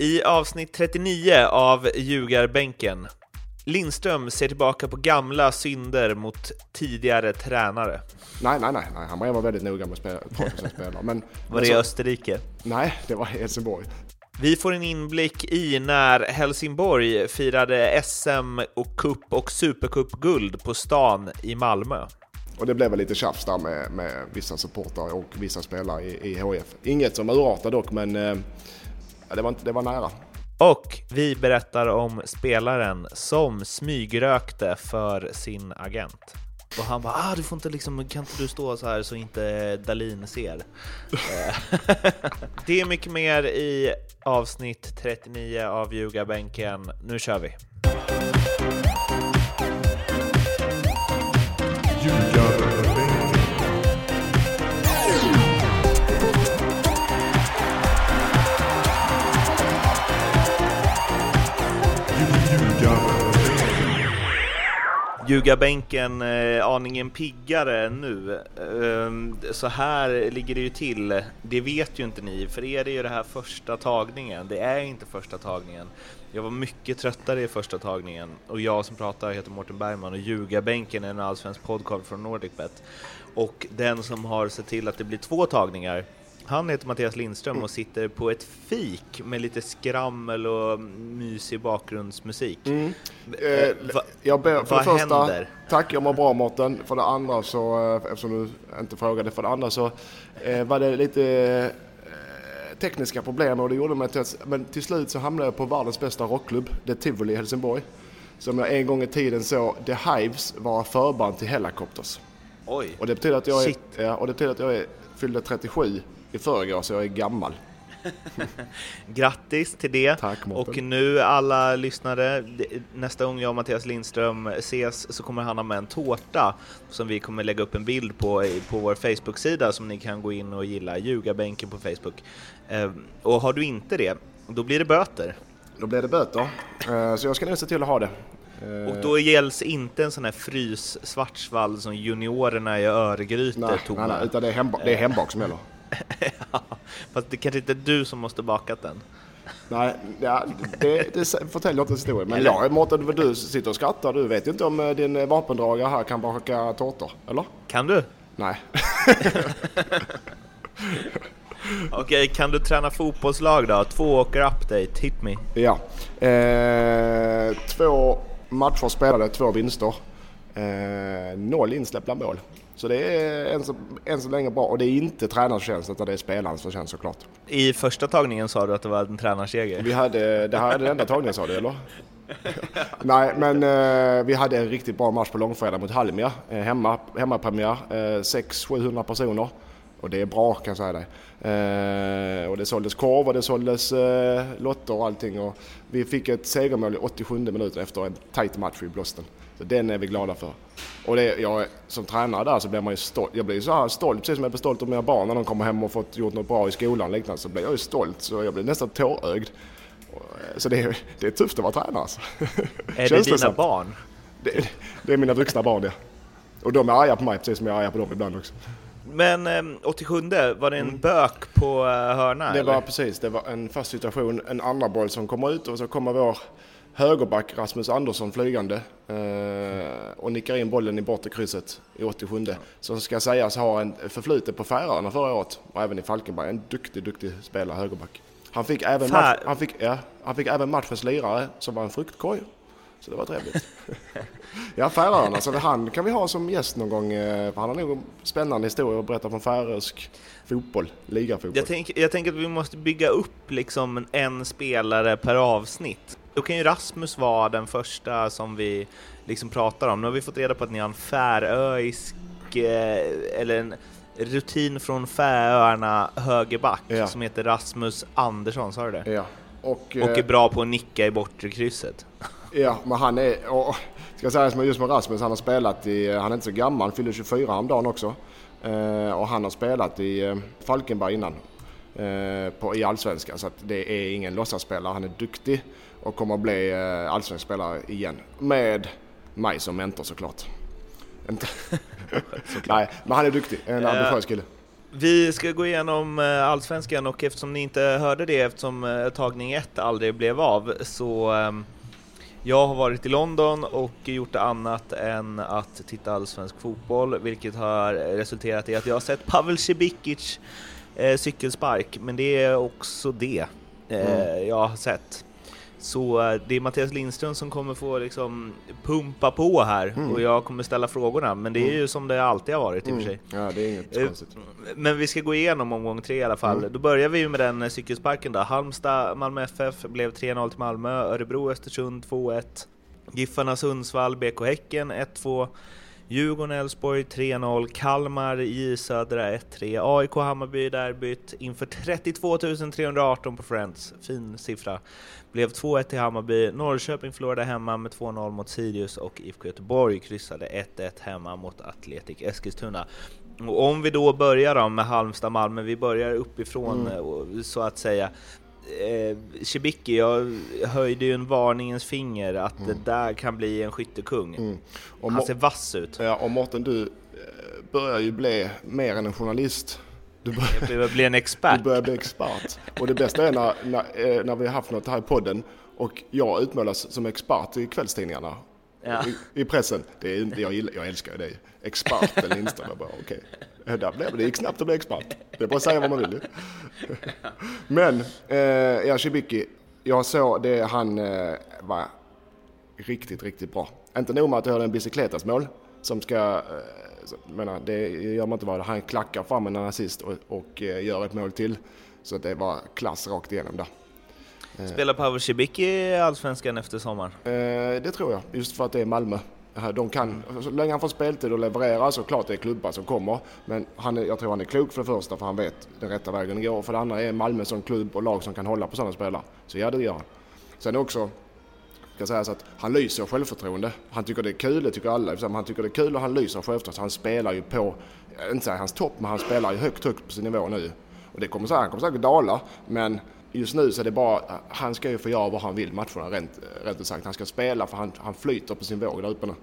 I avsnitt 39 av Ljugarbänken Lindström ser tillbaka på gamla synder mot tidigare tränare. Nej, nej, nej, nej. han var väldigt noga med med spelare. Men, var det i Österrike? Nej, det var i Helsingborg. Vi får en inblick i när Helsingborg firade SM och cup och supercupguld på stan i Malmö. Och det blev väl lite tjafs där med, med vissa supportrar och vissa spelare i, i HF. Inget som urartade dock, men eh, det, var, det var nära. Och vi berättar om spelaren som smygrökte för sin agent. Och han bara, ah, du får inte liksom, kan inte du stå så här så inte Dalin ser? det är mycket mer i avsnitt 39 av Ljugarbänken. Nu kör vi! Ljugarbänken eh, aningen piggare nu. Eh, så här ligger det ju till. Det vet ju inte ni, för er är ju det här första tagningen. Det är inte första tagningen. Jag var mycket tröttare i första tagningen och jag som pratar heter Mårten Bergman och Ljugarbänken är en allsvensk podcast från Nordicbet. Och den som har sett till att det blir två tagningar han heter Mattias Lindström och sitter på ett fik med lite skrammel och mysig bakgrundsmusik. Mm. Eh, va, jag ber, för vad det första, händer? Tack, jag mår bra Mårten. För det andra så, eh, eftersom du inte frågade, för det andra så eh, var det lite eh, tekniska problem och det gjorde mig till att, men till slut så hamnade jag på världens bästa rockklubb, The Tivoli i Helsingborg. Som jag en gång i tiden såg The Hives vara förband till Hellacopters. Oj! Och det betyder att jag är, ja, och det betyder att jag är, fyllde 37 i förrgår så jag är gammal. Grattis till det! Tack, och nu alla lyssnare, nästa gång jag och Mattias Lindström ses så kommer han ha med en tårta som vi kommer lägga upp en bild på på vår Facebook-sida som ni kan gå in och gilla, Ljugarbänken på Facebook. Ehm, och har du inte det, då blir det böter. Då blir det böter, eh, så jag ska nog se till att ha det. Och då gälls inte en sån här frys Svartsvall som juniorerna i Örgryte tog nej, nej, utan det är, hemba det är hembak som gäller. ja, fast det kanske inte är du som måste bakat den. Nej, ja, det, det förtäljer inte historien. Men eller? ja, Mårten, du sitter och skrattar. Du vet ju inte om eh, din vapendragare här kan baka tårtor, eller? Kan du? Nej. Okej, kan du träna fotbollslag då? Två åker update, hit me. Ja. Eh, två matcher spelade, två vinster. Eh, noll insläppta mål. Så det är än så, än så länge bra och det är inte tränarens förtjänst utan det är spelarens förtjänst såklart. I första tagningen sa du att det var en tränarseger? Vi hade, det här är den enda tagningen sa du eller? Nej, men eh, vi hade en riktigt bra match på långfredag mot Halmia. Eh, hemma, hemmapremiär, eh, 600-700 personer. Och det är bra kan jag säga dig. Eh, och det såldes korv och det såldes eh, lotter och allting. Och vi fick ett segermål i 87 minuter efter en tight match i Blåsten. Så den är vi glada för. Och det, jag, som tränare där så blir man ju stolt. Jag blir så här stolt, precis som jag blir stolt om mina barn när de kommer hem och fått gjort något bra i skolan och liknande. Så blir jag ju stolt, så jag blir nästan tårögd. Så det är, det är tufft att vara tränare alltså. Är det dina barn? Det, det, är mina vuxna barn det. Och de är arga på mig precis som jag är arga på dem ibland också. Men eh, 87, var det en mm. bök på eh, hörna? Det eller? var precis, det var en fast situation, en andra boll som kommer ut och så kommer vår högerback Rasmus Andersson flygande eh, och nickar in bollen i bortre krysset i 87. Som ska sägas ha en förflutet på Färöarna förra året och även i Falkenberg. En duktig, duktig spelare, högerback. Han fick även, match, han fick, ja, han fick även matchens lirare som var en fruktkorg. Så det var trevligt. ja, Färöarna. Så han kan vi ha som gäst någon gång. Eh, för han har nog spännande historia att berätta från färöisk fotboll, ligafotboll. Jag, tänk, jag tänker att vi måste bygga upp liksom en spelare per avsnitt. Då kan ju Rasmus vara den första som vi liksom pratar om. Nu har vi fått reda på att ni har en färöisk, eh, eller en rutin från Färöarna högerback ja. som heter Rasmus Andersson, sa du det? Ja. Och, och är eh, bra på att nicka i bortre krysset. Ja, men han är, och, ska säga som just med Rasmus, han har spelat i, han är inte så gammal, han fyller 24 om dagen också. Eh, och han har spelat i eh, Falkenberg innan, eh, på, i Allsvenskan. Så det är ingen låtsasspelare, han är duktig och kommer att bli eh, allsvensk spelare igen. Med mig som mentor såklart. Nej, men han är duktig, en ambitiös kille. Vi ska gå igenom eh, Allsvenskan och eftersom ni inte hörde det eftersom eh, tagning 1 aldrig blev av så um, jag har varit i London och gjort annat än att titta allsvensk fotboll, vilket har resulterat i att jag har sett Pavel Cibikic eh, cykelspark, men det är också det eh, mm. jag har sett. Så eh, det är Mattias Lindström som kommer få liksom pumpa på här mm. och jag kommer ställa frågorna, men det är ju mm. som det alltid har varit i och för mm. sig. Ja, det är inget eh, konstigt. Men vi ska gå igenom omgång tre i alla fall. Mm. Då börjar vi ju med den eh, cykelsparken då. Halmstad, Malmö FF blev 3-0 till Malmö, Örebro, Östersund 2-1, Giffarna Sundsvall, BK Häcken 1-2, Djurgården-Elfsborg 3-0, Kalmar i Södra 1-3, AIK Hammarby derbyt inför 32 318 på Friends, fin siffra. Blev 2-1 till Hammarby, Norrköping förlorade hemma med 2-0 mot Sirius och IFK Göteborg kryssade 1-1 hemma mot Atletic Eskilstuna. Och om vi då börjar då med Halmstad-Malmö, vi börjar uppifrån mm. så att säga eh, Cibicki, jag höjde ju en varningens finger att mm. det där kan bli en skyttekung. Mm. Han ser vass ut. Ja, och Mårten, du eh, börjar ju bli mer än en journalist. Du börjar, jag bli en expert. Du börjar bli expert. Och det bästa är när, när, eh, när vi har haft något här i podden och jag utmålas som expert i kvällstidningarna. Ja. I, I, pressen. Det är, jag, gillar, jag älskar ju dig. Experten Lindström. Okej. Okay. Där blev det gick snabbt att bli expert. Det är bara att säga vad man vill. Men, eh, ja, Shibiki. Jag såg det han eh, var riktigt, riktigt bra. Inte nog med att jag hörde en bicicletas mål som ska, eh, menar, det gör man inte bara. Han klackar fram en assist och, och eh, gör ett mål till. Så det var klass rakt igenom där. Spelar Pavel Cibicki i Allsvenskan efter sommaren? Eh, det tror jag, just för att det är Malmö. De kan, så länge han får speltid och levererar så klart det är klubbar som kommer. Men han är, jag tror han är klok för det första för han vet den rätta vägen att gå. För det andra är Malmö som klubb och lag som kan hålla på sådana spelare. Så ja, det gör han. Sen också, ska sägas att han lyser självförtroende. Han tycker det är kul, det tycker alla. Han tycker det är kul och han lyser självförtroende. Han spelar ju på, inte säga hans topp, men han spelar ju högt, högt på sin nivå nu. Och det kommer, han kommer säkert dala, men just nu så är det bara, han ska ju få göra vad han vill matcherna rent, rent sagt. Han ska spela för han, han flyter på sin våg där uppe nu.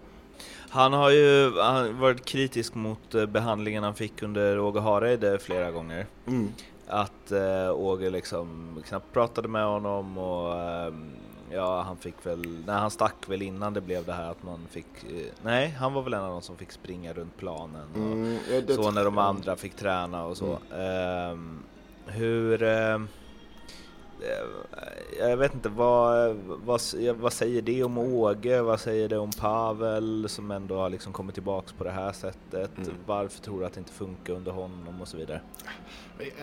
Han har ju han varit kritisk mot eh, behandlingen han fick under Åge Hareide flera gånger. Mm. Att äh, Åge liksom knappt pratade med honom och äh, ja, han fick väl, nej han stack väl innan det blev det här att man fick, äh, nej han var väl en av de som fick springa runt planen och mm, ja, så när de andra fick träna och så. Mm. Ehm, hur Eh, jag vet inte, vad, vad, vad säger det om Åge? Vad säger det om Pavel som ändå har liksom kommit tillbaks på det här sättet? Mm. Varför tror du att det inte funkar under honom och så vidare?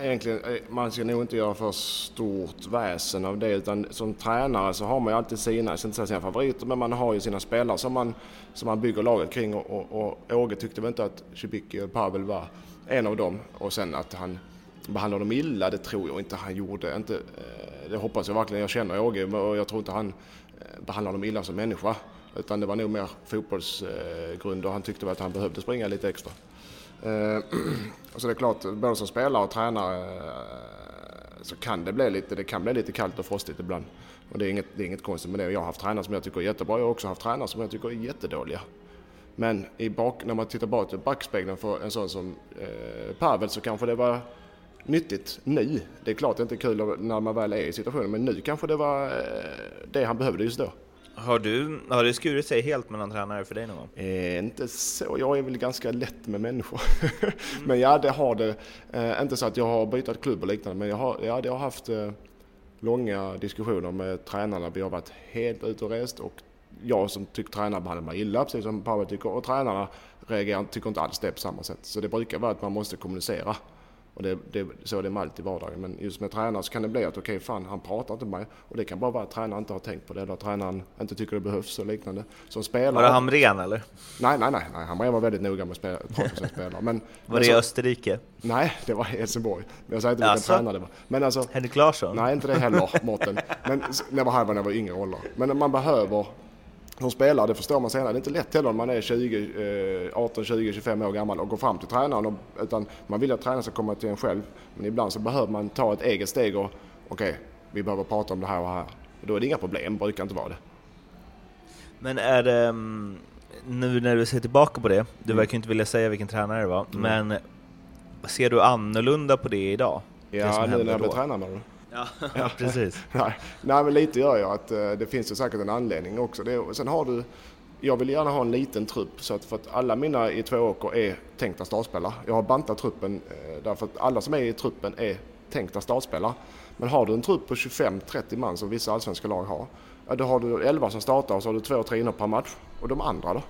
Egentligen, eh, man ska nog inte göra för stort väsen av det utan som tränare så har man ju alltid sina, jag ska inte säga sina favoriter, men man har ju sina spelare som man, som man bygger laget kring och, och, och Åge tyckte väl inte att Cibicki och Pavel var en av dem och sen att han behandlade dem illa, det tror jag inte han gjorde. Inte, eh, det hoppas jag verkligen. Jag känner Åge och jag tror inte han eh, behandlar behandlade dem illa som människa. Utan det var nog mer fotbollsgrund och han tyckte väl att han behövde springa lite extra. Eh, så det är klart, både som spelare och tränare så kan det bli lite, det kan bli lite kallt och frostigt ibland. Och det är inget, det är inget konstigt med det. Jag har haft tränare som jag tycker är jättebra. Jag har också haft tränare som jag tycker är jättedåliga. Men i bak, när man tittar bakåt i backspegeln för en sån som eh, Pavel så kanske det var nyttigt nu. Det är klart det är inte kul när man väl är i situationen men nu kanske det var eh, det han behövde just då. Har, du, har det skurit sig helt mellan tränare för dig någon gång? Eh, inte så, jag är väl ganska lätt med människor. mm. Men ja, det har det. Eh, inte så att jag har bytt klubb och liknande men jag har, ja, jag har haft eh, långa diskussioner med tränarna. Vi har varit helt ute och rest och jag som tycker tränarna behandlar mig illa, precis som Pavel tycker, och tränarna reagerar, tycker inte alls det på samma sätt. Så det brukar vara att man måste kommunicera. Och det, det, så är det med allt i vardagen. Men just med tränare så kan det bli att okej, okay, fan han pratar inte med mig. Och det kan bara vara att tränaren inte har tänkt på det eller att tränaren inte tycker det behövs och liknande. Som spelare... Var det Hamrén eller? Nej, nej, nej. nej. Hamrén var väldigt noga med att prata med sina spelare. Men, var det i Österrike? Nej, det var i Helsingborg. Men jag säger inte vilken alltså, tränare det var. Men alltså, Henrik Larsson? Nej, inte det heller, Mårten. Men det var här när jag var yngre ålder. Men man behöver som spelare, det förstår man senare, det är inte lätt heller när man är 20, 18, 20, 25 år gammal och går fram till tränaren. Och, utan man vill att tränaren ska komma till en själv. Men ibland så behöver man ta ett eget steg och okej, okay, vi behöver prata om det här och här. Och då är det inga problem, brukar inte vara det. Men är det, mm, nu när du ser tillbaka på det, du mm. verkar inte vilja säga vilken tränare det var, mm. men ser du annorlunda på det idag? Ja, det nu när jag blir tränare med Ja, ja, precis. Nej. Nej, men lite gör jag att uh, det finns ju säkert en anledning också. Det, sen har du, jag vill gärna ha en liten trupp så att för att alla mina i två åker är tänkta startspelare. Jag har bantat truppen uh, därför att alla som är i truppen är tänkta startspelare. Men har du en trupp på 25-30 man som vissa allsvenska lag har, ja, då har du 11 som startar och så har du 2-3 inhopp per match. Och de andra då?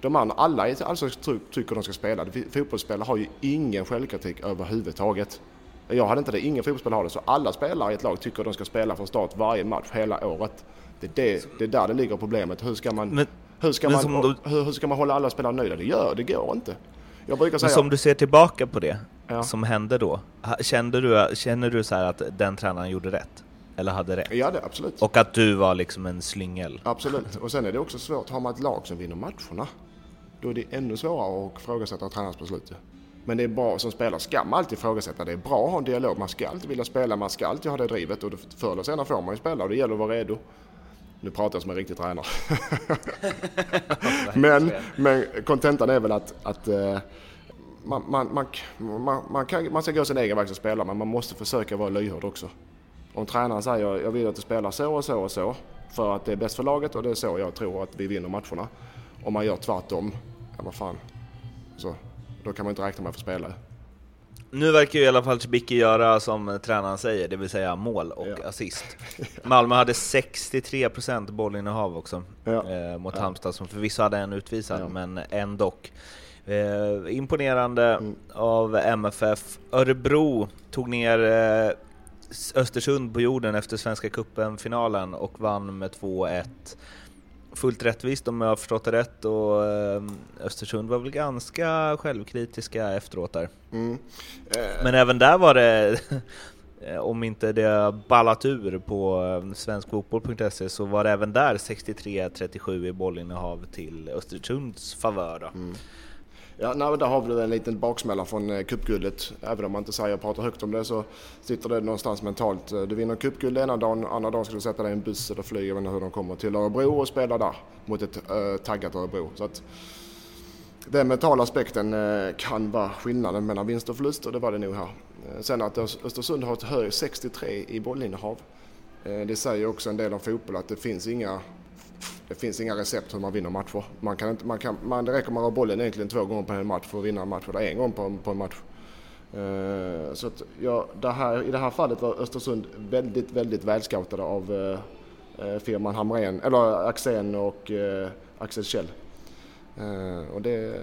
De andra, alla i allsvensk trupp tycker de ska spela. Fotbollsspelare har ju ingen självkritik överhuvudtaget. Jag hade inte det, ingen fotbollsspelare har det. Så alla spelare i ett lag tycker de ska spela från start varje match hela året. Det är, det, det är där det ligger problemet. Hur ska man, men, hur ska man, du, hur, hur, ska man hålla alla spelare nöjda? Det gör det går inte. Jag brukar säga... Men som du ser tillbaka på det, ja. som hände då. Kände du, känner du så att den tränaren gjorde rätt? Eller hade rätt? Ja, det, absolut. Och att du var liksom en slyngel? Absolut. Och sen är det också svårt, har man ett lag som vinner matcherna, då är det ännu svårare att ifrågasätta tränarens beslut. Men det är bra, som spelare ska man alltid ifrågasätta. Det är bra att ha en dialog. Man ska alltid vilja spela, man ska alltid ha det drivet och förr eller senare får man ju spela och det gäller att vara redo. Nu pratar jag som en riktig tränare. men, men kontentan är väl att, att man, man, man, man, man, kan, man ska gå sin egen väg som spelare men man måste försöka vara lyhörd också. Om tränaren säger jag vill att du spelar så och så och så för att det är bäst för laget och det är så jag tror att vi vinner matcherna. Om man gör tvärtom, ja vad fan. Så, då kan man inte räkna med att få spela. Nu verkar ju i alla fall Cibicki göra som tränaren säger, det vill säga mål och ja. assist. Malmö hade 63% bollinnehav också ja. eh, mot ja. Halmstad, som förvisso hade en utvisad, ja. men ändå. Eh, imponerande mm. av MFF. Örebro tog ner eh, Östersund på jorden efter Svenska Cupen-finalen och vann med 2-1 fullt rättvist om jag har förstått det rätt och eh, Östersund var väl ganska självkritiska efteråt där. Mm. Eh. Men även där var det, om inte det ballat ur på eh, svenskfotboll.se så var det även där 63-37 i bollinnehav till Östersunds favör. Mm. Ja, nej, där har vi en liten baksmälla från eh, cupguldet. Även om man inte säger och pratar högt om det så sitter det någonstans mentalt. Eh, du vinner cupguld ena dagen, andra dagen ska du sätta dig i en buss eller flyg, jag vet inte hur de kommer, till Örebro och spela där mot ett äh, taggat Örebro. Så att, den mentala aspekten äh, kan vara skillnaden mellan vinst och förlust och det var det nog här. Sen att Östersund har ett högt 63 i bollinnehav. Det säger också en del om fotboll att det finns inga det finns inga recept hur man vinner matcher. Man kan inte, man kan, man, det räcker med att ha bollen egentligen två gånger på en match för att vinna en match, eller en gång på, på en match. Uh, så att, ja, det här, i det här fallet var Östersund väldigt, väldigt välscoutade av uh, firman Hamrén, eller Axén och uh, Axel Kjell. Uh, och det,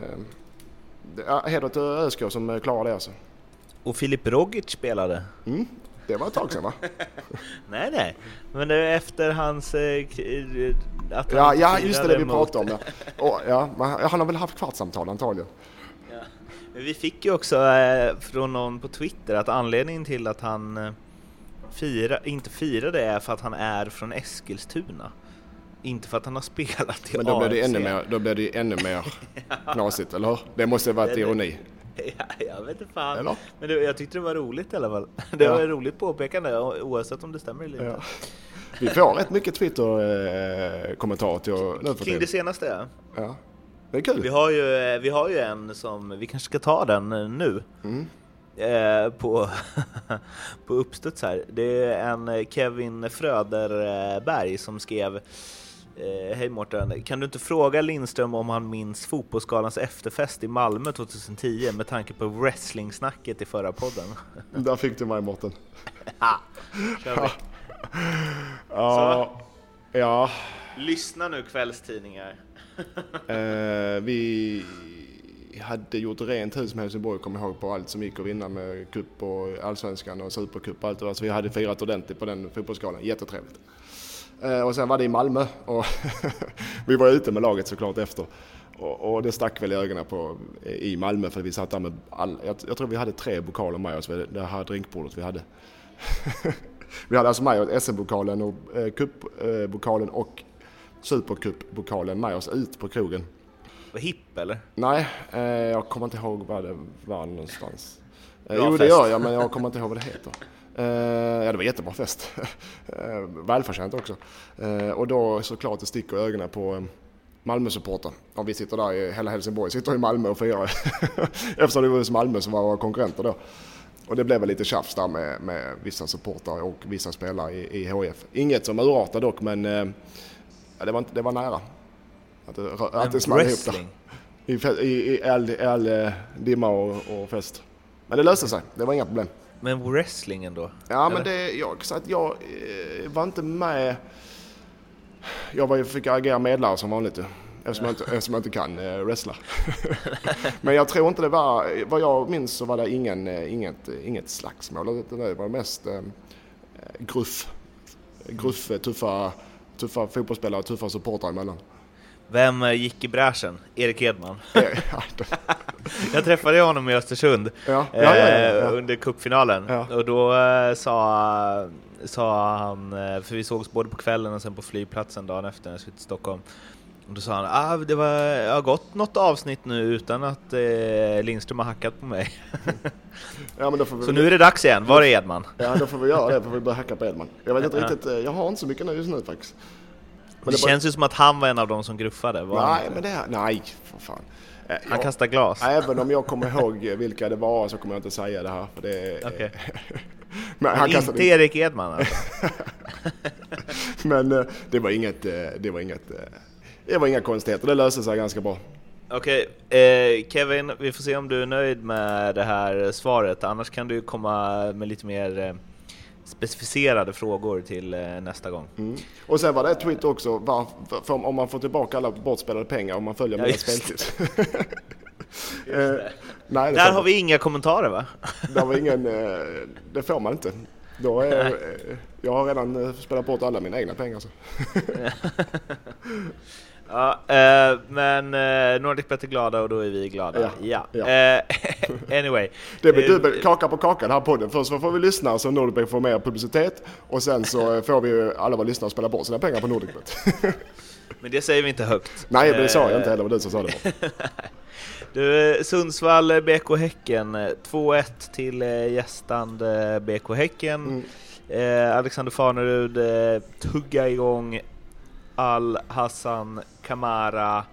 det är heder till ÖSK som klarar det alltså. Och Filip Rogic spelade? Mm, det var ett tag sedan va? nej, nej. Men det är efter hans... Eh, att ja, ja, just det, det vi pratade om. Ja. Och, ja, han har väl haft kvartssamtal antagligen. Ja. Vi fick ju också eh, från någon på Twitter att anledningen till att han eh, fira, inte firade är för att han är från Eskilstuna. Inte för att han har spelat i Men då blir det ännu mer, då blir det ännu mer knasigt, eller hur? Det måste ha varit ironi. Ja, jag vet inte fan. Eller? Men det, jag tyckte det var roligt i alla fall. Det ja. var ett roligt påpekande oavsett om det stämmer eller inte. Ja. Vi får rätt mycket Twitter-kommentarer till nu för Kring det senaste ja. ja. Det är kul. Vi har, ju, vi har ju en som, vi kanske ska ta den nu. Mm. Eh, på, på uppstuds här. Det är en Kevin Fröderberg som skrev Eh, Hej Mårten, kan du inte fråga Lindström om han minns Fotbollsgalans efterfest i Malmö 2010 med tanke på wrestling-snacket i förra podden? Där fick du mig Mårten. Kör Ja. ja. Lyssna nu kvällstidningar. eh, vi hade gjort rent hus med Helsingborg, kommer ihåg, på allt som gick att vinna med cup och allsvenskan och supercup och allt det där. Så vi hade firat ordentligt på den fotbollsgalan. Jättetrevligt. Eh, och sen var det i Malmö och vi var ute med laget såklart efter. Och, och, det stack väl i ögonen på i Malmö för vi satt där med all, jag, jag tror vi hade tre bokaler med oss, det här drinkbordet vi hade. vi hade alltså med oss SM-pokalen och eh, cupbokalen och supercupbokalen med oss ut på krogen. Var hipp eller? Nej, eh, jag kommer inte ihåg vad det var någonstans. Eh, jo fest. det gör jag men jag kommer inte ihåg vad det heter. Uh, ja, det var jättebra fest. Uh, välförtjänt också. Uh, och då såklart det sticker ögonen på Malmö-supporter. Och vi sitter där, i, hela Helsingborg sitter i Malmö och firar. Eftersom det var just Malmö som var våra konkurrenter då. Och det blev väl lite tjafs där med, med vissa supportrar och vissa spelare i, i HF. Inget som urartade dock, men eh, det, var inte, det var nära. Att det, att det small ihop där. I, i, i all, all uh, dimma och, och, fest. Men det löste sig, det var inga problem. Men wrestlingen då? Ja, eller? men det, jag, så att jag eh, var inte med. Jag var, fick agera medlare som vanligt eftersom, jag inte, eftersom jag inte kan eh, wrestla. men jag tror inte det var, vad jag minns så var det ingen, eh, inget, inget slagsmål. Det var mest eh, gruff. Gruff, tuffa, tuffa fotbollsspelare, tuffa supportrar emellan. Vem eh, gick i bräschen? Erik Edman. jag träffade honom i Östersund ja. Ja, ja, eh, under cupfinalen och då eh, sa, sa han, eh, för vi sågs både på kvällen och sen på flygplatsen dagen efter när jag skulle till Stockholm. Och då sa han ah, det var, jag har gått något avsnitt nu utan att eh, Lindström har hackat på mig. ja, men då får vi... Så nu är det dags igen, var är Edman? ja, då får vi göra det, får vi börja hacka på Edman. Jag vet inte riktigt, jag har inte så mycket nu just nu faktiskt. Men det, det känns bara... ju som att han var en av dem som gruffade. nej, men det, nej, för fan. Eh, han jag, kastar glas. Även om jag kommer ihåg vilka det var så kommer jag inte säga det här. För det, okay. men han men inte Erik Edman alltså. men eh, det var inget, eh, det var inget, det var inga konstigheter. Det löste sig ganska bra. Okej, okay. eh, Kevin, vi får se om du är nöjd med det här svaret. Annars kan du komma med lite mer specificerade frågor till eh, nästa gång. Mm. Och sen var det ett tweet också, var, om man får tillbaka alla bortspelade pengar om man följer ja, mina speltips. eh, nej, Där har vi inga kommentarer va? det, var ingen, eh, det får man inte. Då är, eh, jag har redan eh, spelat bort alla mina egna pengar. Så. Ja, eh, men eh, Nordic är glada och då är vi glada. Ja. ja. ja. Eh, anyway. Det blir dubbel kaka på kaka den här podden. Först får vi lyssna så Nordicbet får mer publicitet och sen så får vi alla våra lyssnare spela bort sina pengar på Nordicbet. men det säger vi inte högt. Nej, det sa jag inte heller. Det var du som sa det. Du, Sundsvall BK Häcken 2-1 till gästande BK Häcken. Mm. Alexander Farnerud tugga igång Al-Hassan Kamara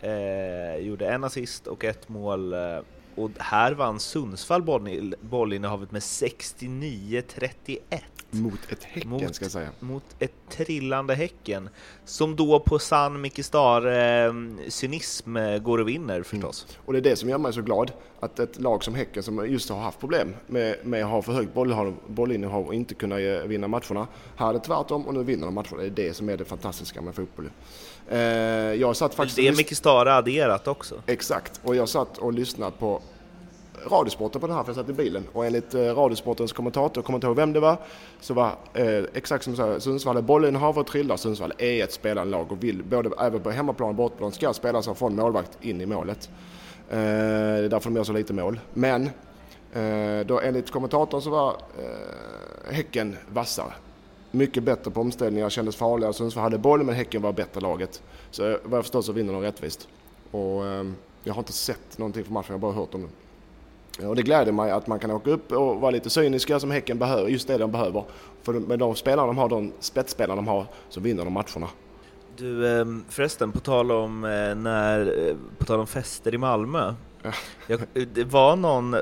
eh, gjorde en assist och ett mål. Eh, och här vann Sundsvall bollinnehavet med 69-31. Mot ett Häcken mot, ska jag säga. Mot ett trillande Häcken. Som då på sann Micke Star-cynism eh, går och vinner förstås. Mm. Och det är det som gör mig så glad. Att ett lag som Häcken som just har haft problem med, med att ha för högt bollinnehav och inte kunna eh, vinna matcherna. Här är det tvärtom och nu vinner de matcherna. Det är det som är det fantastiska med fotboll. Eh, jag satt faktiskt det är Micke Stare adderat också. Exakt, och jag satt och lyssnade på Radiosporten på den här för jag satt i bilen och enligt eh, Radiosportens kommentator, jag kommer inte ihåg vem det var, så var eh, exakt som säger, Sundsvall är bollinnehav och trillar. Sundsvall är ett spelande lag och vill både även på hemmaplan och bortaplan ska spela sig från målvakt in i målet. Eh, det är därför de gör så lite mål. Men eh, då enligt kommentatorn så var eh, Häcken vassare. Mycket bättre på omställningar, kändes farligare. Sundsvall hade boll men Häcken var bättre laget. Så vad jag förstår så vinner de rättvist. Och, eh, jag har inte sett någonting från matchen, jag har bara hört om den. Och det gläder mig att man kan åka upp och vara lite cyniska som Häcken behöver, just det de behöver. För med de spelarna de har, de spetsspelarna de har, så vinner de matcherna. Du ehm, förresten, på tal om, eh, när, eh, på tal om fester i Malmö. Ja. Jag, det var någon,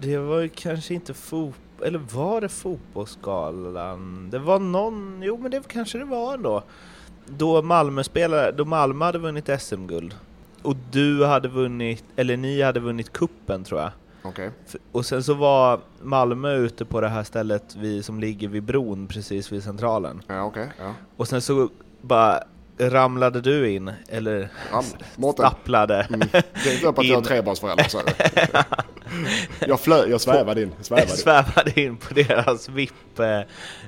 det var kanske inte fotboll, eller var det fotbollsgalan? Det var någon, jo men det kanske det var ändå. Då Malmö spelade, då Malmö hade vunnit SM-guld. Och du hade vunnit, eller ni hade vunnit kuppen tror jag. Okay. Och sen så var Malmö ute på det här stället vi, som ligger vid bron precis vid centralen. Ja, okay, ja. Och sen så bara ramlade du in, eller Ram, stapplade mm. Det är inte att jag har trebarnsförälder. Jag, flö, jag svävade in. Svävade. svävade in på deras VIP. Eh,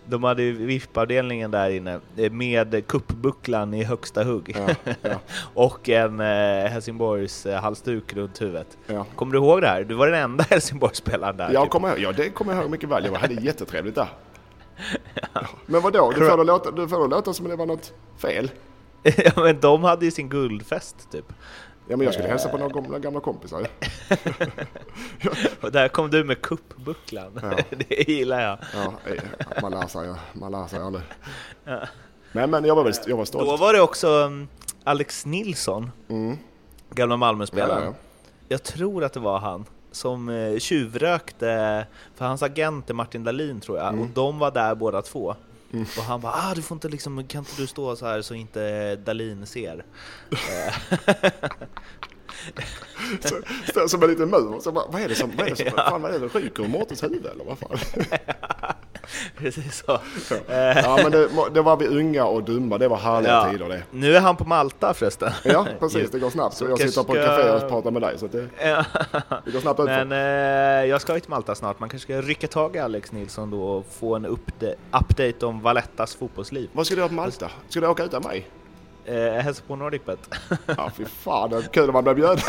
de hade VIP-avdelningen där inne eh, med kuppbucklan i högsta hugg. Ja, ja. och en eh, Helsingborgs halsduk runt huvudet. Ja. Kommer du ihåg det här? Du var den enda Helsingborgsspelaren där. Jag typ. kommer, ja, det kommer jag ihåg mycket väl. Jag hade jättetrevligt där. Men vadå? Du får, det låta, du får det låta som det var något fel. ja men de hade ju sin guldfest typ. Ja men jag skulle hälsa på några gamla, gamla kompisar. Och där kom du med kuppbucklan. Ja. Det gillar jag. Ja, eh, man lär sig, man lär sig aldrig. Ja. Men, men jag var, väl, jag var stolt. Då var det också, Alex Nilsson, Mm. gamla Malmöspelaren. Ja, ja. Jag tror att det var han som eh, tjuvrökte, för hans agent är Martin Dahlin tror jag, och de var där båda två. Och han bara ah, du får inte liksom, kan inte du stå så här så inte Dahlin ser? Så, står som en liten mur. Så bara, vad är det som, vad är det som, fan, vad är det, ryker ur Mårtens huvud eller vad fan? Precis så. Ja men det, det var vi unga och dumma, det var härliga Ja. tider det. Nu är han på Malta förresten. Ja precis, det går snabbt. Så jag sitter på ett café och pratar med dig så det, det går snabbt ut. Men eh, jag ska ju till Malta snart, man kanske ska rycka tag i Alex Nilsson då och få en upda- update om Valettas fotbollsliv. Vad ska du göra på Malta? Ska du åka utan mig? Eh, hälsa på NordicBet. Ja fy fan, det är kul om man blir bjuden.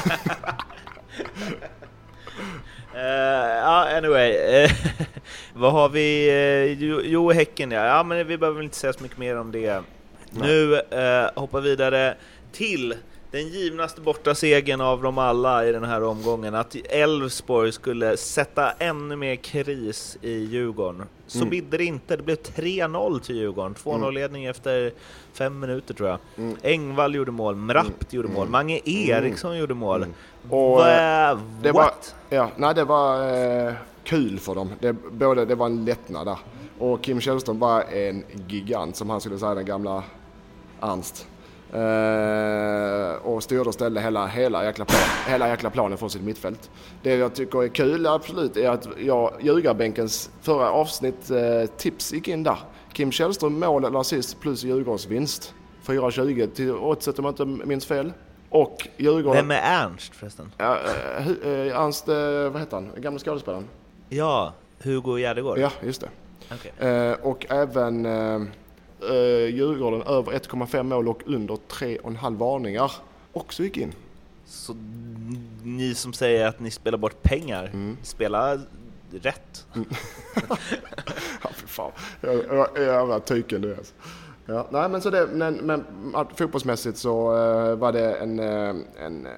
Ja, anyway. eh, vad har vi? eh, Jo, Häcken ja. ja. men vi behöver väl inte säga så mycket mer om det. Nu eh, hoppar vidare till den givnaste borta segern av dem alla i den här omgången. Att Elfsborg skulle sätta ännu mer kris i Djurgården. Så Mm. bidde det inte. Det blev 3-0 till Djurgården. 2-0-ledning efter fem minuter tror jag. Mm. Engvall gjorde mål, Mrapt gjorde mål, Mange Eriksson gjorde mål. Och, Va- eh, det var, ja, nej, det var eh, kul för dem. Det, både, det var en lättnad där. Och Kim Källström var en gigant som han skulle säga den gamla Ernst. Eh, och styrde och ställde hela, hela, jäkla plan, hela jäkla planen från sitt mittfält. Det jag tycker är kul absolut är att jag, ljugarbänkens förra avsnitt eh, tips gick in där. Kim Källström mål eller assist plus Djurgårdens vinst. 4,20 till oddset om jag inte minns fel. Och Djurgården... Vem är Ernst förresten? Ja, eh, eh, Ernst, eh, vad heter han? Gamla skådespelaren? Ja, Hugo Gärdegård? Ja, just det. Okej. Eh, och även eh, eh, Djurgården över 1,5 mål och under 3,5 varningar också gick in. Så ni som säger att ni spelar bort pengar, Mm. spela rätt. Ja, fy fan. Jävla tyken du är. alltså. Ja, nej, men så det, men, men fotbollsmässigt så eh, var det en, eh, en eh,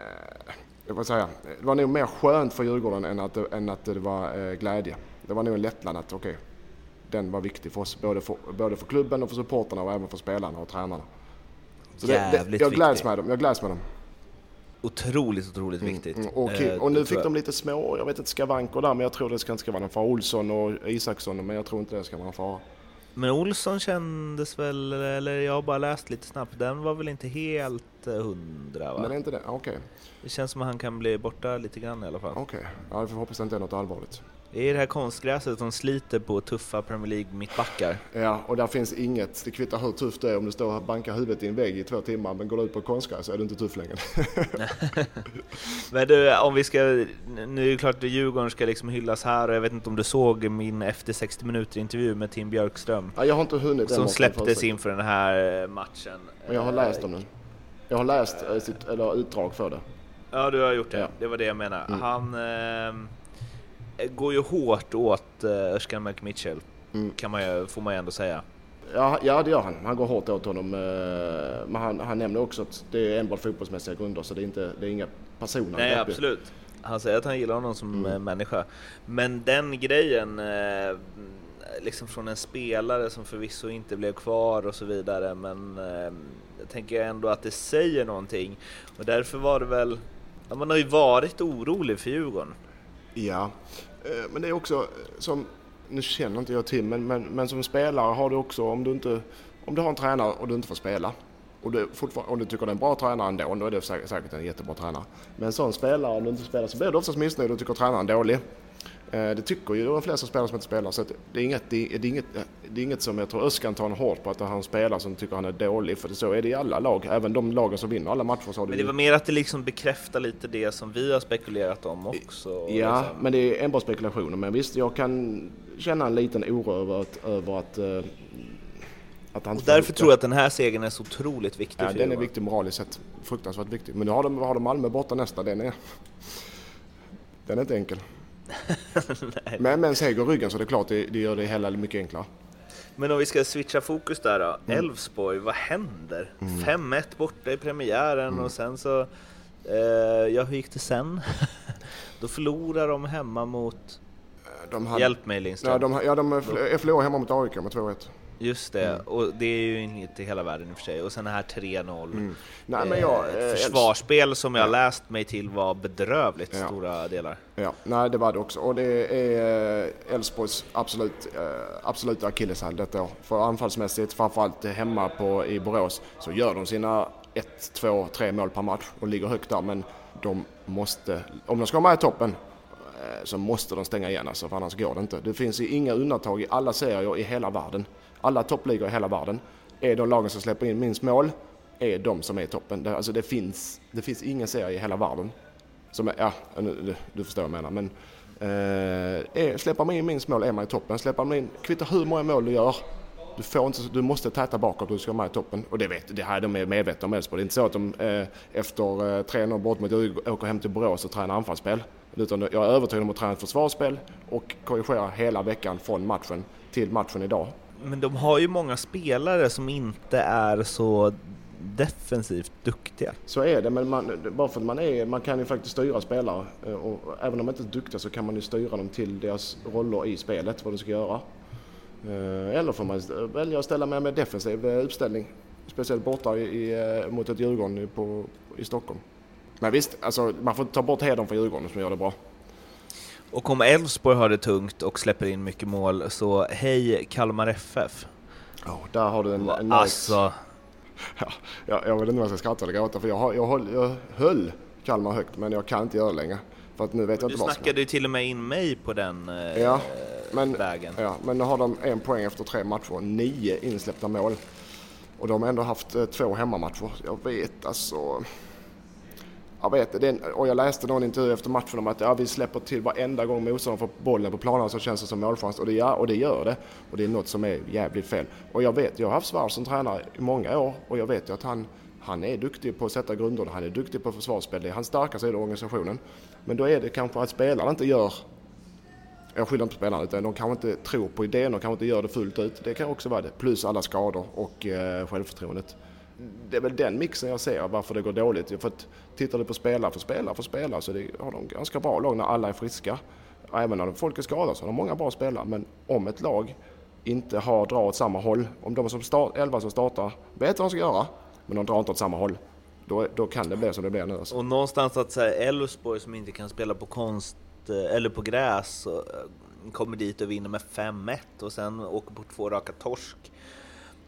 jag får säga, det var nog mer skönt för Djurgården än att, än att det var eh, glädje. Det var nog en lättnad att okej, den var viktig för oss, både för, både för klubben och för supporterna och även för spelarna och tränarna. Så det, det, Jävligt jag gläds med dem. Jag gläds med dem. Otroligt, otroligt viktigt. Mm, och, Eh, och nu det fick de lite små, jag vet inte, skavanker där, men jag tror det ska inte ska vara någon fara. Olsson och Isaksson, men jag tror inte det ska vara någon fara. Men Olsson kändes väl, eller jag har bara läst lite snabbt, den var väl inte helt eh, hundra va? Men är inte det? Okej, Det känns som att han kan bli borta lite grann i alla fall. okej. Ja, vi får hoppas det inte är något allvarligt. Det är det här konstgräset som sliter på tuffa Premier League mittbackar. Ja, och där finns inget, det kvittar hur tufft det är om du står och bankar huvudet i en vägg i två timmar, men går du ut på konstgräs så är du inte tuff längre. Men du, om vi ska, nu är det klart att Djurgården ska liksom hyllas här och jag vet inte om du såg min efter 60 minuter intervju med Tim Björkström ja, jag har inte hunnit som släpptes inför den här eh, matchen. Men jag har läst om den. Jag har läst eh, sitt, eller utdrag för det. Ja, du har gjort det. Ja. Mm. Det var det jag menade. Han eh, går ju hårt åt eh, Özcan McMitchell, Mm. kan man ju, får man ju ändå säga. Ja, ja, det gör han. Han går hårt åt honom. eh, Men han, han nämner också att det är enbart fotbollsmässiga grunder, så det är, inte, det är inga personer. Nej, absolut. Han säger att han gillar honom som Mm. eh, människa. Men den grejen, liksom från en spelare som förvisso inte blev kvar och så vidare, men jag tänker ändå att det säger någonting. Och därför var det väl, man har ju varit orolig för Djurgården. Ja, Eh, men det är också eh, som, nu känner inte jag till, men, men, men som spelare har du också, om du inte, om du har en tränare och du inte får spela, och du fortfarande, om du tycker det är en bra tränare ändå, då är det säkert, säkert en jättebra tränare. Men en sån spelare, om du inte spelar så blir du oftast missnöjd och tycker tränaren är dålig. Eh, Det tycker ju de flesta spelare som inte spelar, så det, är inget, det, är, inget, det är inget som jag tror Öskan tar en hårt på att han spelar som tycker han är dålig, för så är det i alla lag, även de lagen som vinner alla matcher så har Men det var mer att det liksom bekräftar lite det som vi har spekulerat om också. Ja, liksom. men det är enbart spekulationer. Men visst, jag kan känna en liten oro över att, över att, eh, att han Och därför tror jag att den här segern är så otroligt viktig Ja, för den är viktig moraliskt sett. Fruktansvärt viktig. Men nu har de, har de Malmö borta nästa. Den är, den är inte enkel. Men med en seger i ryggen så är det klart det, det gör det hela mycket enklare. Men om vi ska switcha fokus där då. Mm. Elfsborg, vad händer? 5-1 borta i premiären Mm. och sen så... Eh, ja, hur gick det sen? Då förlorar de hemma mot... De hade, Hjälp mig Lindström. ja, de, ja, de förlorade hemma mot AIK med 2-1. Just det, mm. och det är ju inte hela världen i och för sig. Och sen det här 3-0. Mm. Nej, men jag, eh, försvarsspel som jag ja. läst mig till var bedrövligt ja. stora delar. Ja, nej det var det också. Och det är eh, Elfsborgs absolut, eh, absoluta akilleshäl detta år. För anfallsmässigt, framförallt hemma på, i Borås, så gör de sina 1, 2, 3 mål per match och ligger högt där. Men de måste, om de ska vara med i toppen, så måste de stänga igen alltså, för annars går det inte. Det finns inga undantag i alla serier i hela världen alla toppligor i hela världen, är de lagen som släpper in minst mål, är de som är i toppen. Det, alltså det finns, det finns ingen serie i hela världen som är, ja, du, du förstår vad jag menar, men eh, är, släpper man in minst mål är man i toppen. Släpper man in, kvittar hur många mål du gör, du, får inte, du måste täta bakåt om du ska vara med i toppen. Och det vet det här de är medvetna om Elfsborg. Det är inte så att de eh, efter eh, 3-0 bort mot Djurgården åker hem till Borås och tränar anfallsspel. Utan jag är övertygad om att träna ett försvarsspel och korrigera hela veckan från matchen till matchen idag. Men de har ju många spelare som inte är så defensivt duktiga. Så är det, men man, bara för att man är, man kan ju faktiskt styra spelare eh, och även om de inte är duktiga så kan man ju styra dem till deras roller i spelet, vad de ska göra. Eh, eller får man välja att ställa med en defensiv eh, uppställning, speciellt borta i, mot ett Djurgården på, i Stockholm. Men visst, alltså, man får ta bort hedern för Djurgården som gör det bra. Och om Elfsborg har det tungt och släpper in mycket mål, så hej Kalmar FF. Oh, där har du en, en Alltså... Ja, jag, jag vet inte om jag ska skratta eller gråta, för jag, har, jag, höll, jag höll Kalmar högt, men jag kan inte göra det längre. För att nu vet jag du inte vad snackade ju till och med in mig på den eh, ja, men, vägen. Ja, men nu har de en poäng efter tre matcher nio insläppta mål. Och de har ändå haft eh, två hemmamatcher. Jag vet alltså jag vet det, och jag läste någon intervju efter matchen om att ja, vi släpper till varenda gång motståndaren får bollen på planen så känns det som målchans och det, ja, och det gör det. Och det är något som är jävligt fel. Och jag vet, jag har haft Svärd som tränare i många år och jag vet ju att han, han är duktig på att sätta grunderna, han är duktig på försvarsspel, det är hans starka sida i organisationen. Men då är det kanske att spelarna inte gör jag skyller inte på spelarna utan de kanske inte tror på idén, de kanske inte gör det fullt ut. Det kan också vara det. Plus alla skador och eh, självförtroendet det är väl den mixen jag ser varför det går dåligt. För att tittar du på spelare för spelare för spelare så det, har de ganska bra lag när alla är friska. Även när folk är skadade så har de många bra spelare. Men om ett lag inte har drar åt samma håll, om de som start, elva som startar vet vad de ska göra, men de drar inte åt samma håll, då, då kan det bli som det blir nu. Alltså. Och någonstans att säga Elfsborg som inte kan spela på konst eh, eller på gräs eh, kommer dit och vinner med 5-1 och sen åker på två raka torsk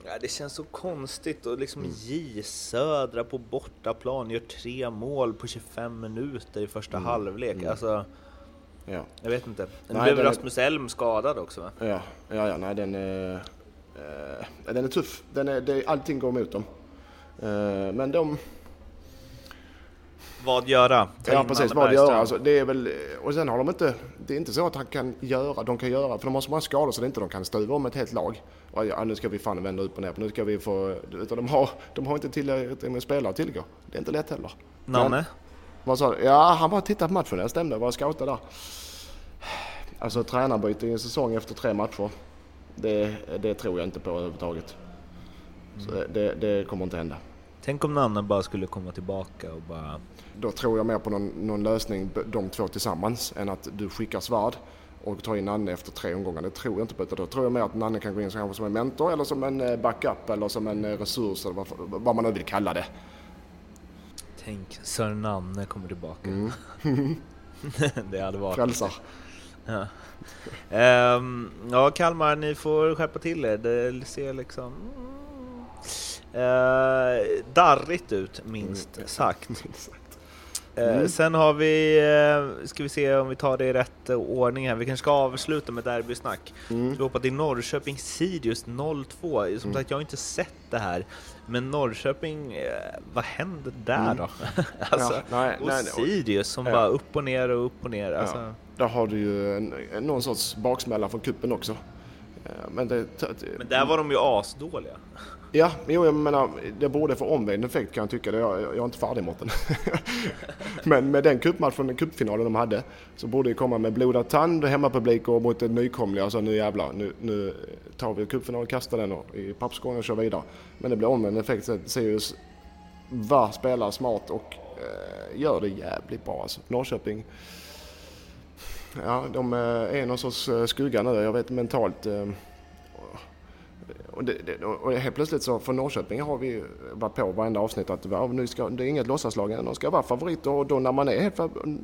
Ja, det känns så konstigt och liksom mm. J Södra på bortaplan gör tre mål på 25 minuter i första mm. halvlek. Mm. Alltså, ja. Jag vet inte. Nu blev Rasmus är... Elm skadad också va? Ja, ja, ja nej den är, äh, den är tuff. Den är, det, allting går emot dem. Uh, men de, vad göra? Ta ja precis, vad göra. Alltså, det är väl, och sen har de inte, det är inte så att han kan göra, de kan göra, för de har så många skador så det är inte de kan stuva om ett helt lag. Och, ja, nu ska vi fan vända upp och ner, nu ska vi få, utan de har, de har inte tillräckligt med spelare att tillgå. Det är inte lätt heller. Nanne? Vad sa du? Ja, han bara tittade på matchen, det stämde, var scoutad där. Alltså tränarbyte i en säsong efter tre matcher, det, det tror jag inte på överhuvudtaget. Så mm. det, det kommer inte hända. Tänk om Nanne bara skulle komma tillbaka och bara då tror jag mer på någon, någon lösning, de två tillsammans, än att du skickar Svärd och tar in Nanne efter tre omgångar. Det tror jag inte på. Då tror jag mer att Nanne kan gå in som en mentor eller som en eh, backup eller som en eh, resurs eller vad, vad man nu vill kalla det. Tänk, Sören Nanne kommer tillbaka. Mm. det hade varit... Frälsar. Ja. Um, ja, Kalmar, ni får skärpa till er. Det ser liksom uh, darrigt ut, minst mm. sagt. Eh, mm. Sen har vi, eh, ska vi se om vi tar det i rätt ordning här, vi kanske ska avsluta med derbysnack. Mm. Vi hoppar till Norrköping Sirius 0-2. Som mm. sagt, jag har inte sett det här, men Norrköping, eh, vad hände där mm. då? alltså, ja, nej, och nej, Sirius som ja. bara upp och ner och upp och ner. Alltså. Ja. Där har du ju en, någon sorts baksmälla från kuppen också. Men, det, men där var de ju asdåliga. Ja, jo, jag menar, det borde få omvänd effekt kan jag tycka. Jag, jag är inte färdig mot den. Men med den cupmatchen, den cupfinalen de hade, så borde det komma med blodad tand, hemmapublik och mot en nykomling. Alltså nu jävlar, nu, nu tar vi cupfinalen, kastar den och, i pappskorgen och kör vidare. Men det blir omvänd effekt. Sirius var spelar smart och eh, gör det jävligt bra alltså. Norrköping, ja de eh, är någon sorts eh, skugga nu. Jag vet mentalt eh, och, det, det, och helt plötsligt så för Norrköping har vi varit på varenda avsnitt att nu ska, det är inget låtsaslag, de ska vara favoriter och då när man är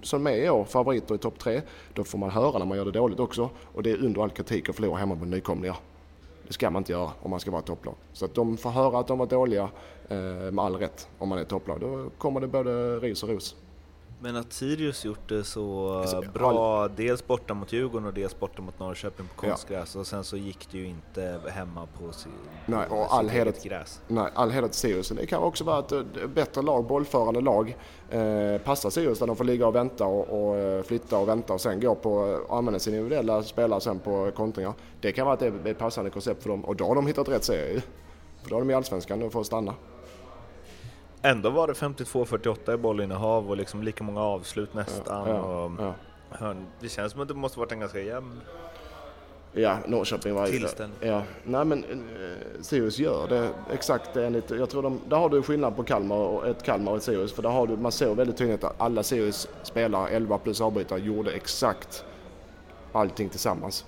som är i år favoriter i topp tre då får man höra när man gör det dåligt också och det är under all kritik att förlora hemma på nykomlingar. Det ska man inte göra om man ska vara topplag. Så att de får höra att de var dåliga eh, med all rätt om man är topplag. Då kommer det både ris och ros. Men att Sirius gjort det så alltså, bra, all... dels borta mot Djurgården och dels borta mot Norrköping på konstgräs ja. och sen så gick det ju inte hemma på si nej, och all heder, gräs. Nej, all heder till Sirius. Det kan också vara ett eh, bättre lag, bollförande lag, eh, passar Sirius där de får ligga och vänta och, och eh, flytta och vänta och sen gå på, använda sina individuella spelare sen på kontringar. Det kan vara att det är ett passande koncept för dem och då har de hittat rätt serie För då har de i Allsvenskan och får stanna. Ändå var det 52-48 i bollinnehav och liksom lika många avslut nästan. Ja, ja, ja. Det känns som att det måste varit en ganska jämn Ja, Norrköping var Tillställning. Ja, nej men eh, Sirius gör det exakt enligt, jag tror de, där har du skillnad på Kalmar och ett Kalmar och ett Sirius. För där har du, man ser väldigt tydligt att alla Sirius spelare, 11 plus avbytare, gjorde exakt allting tillsammans.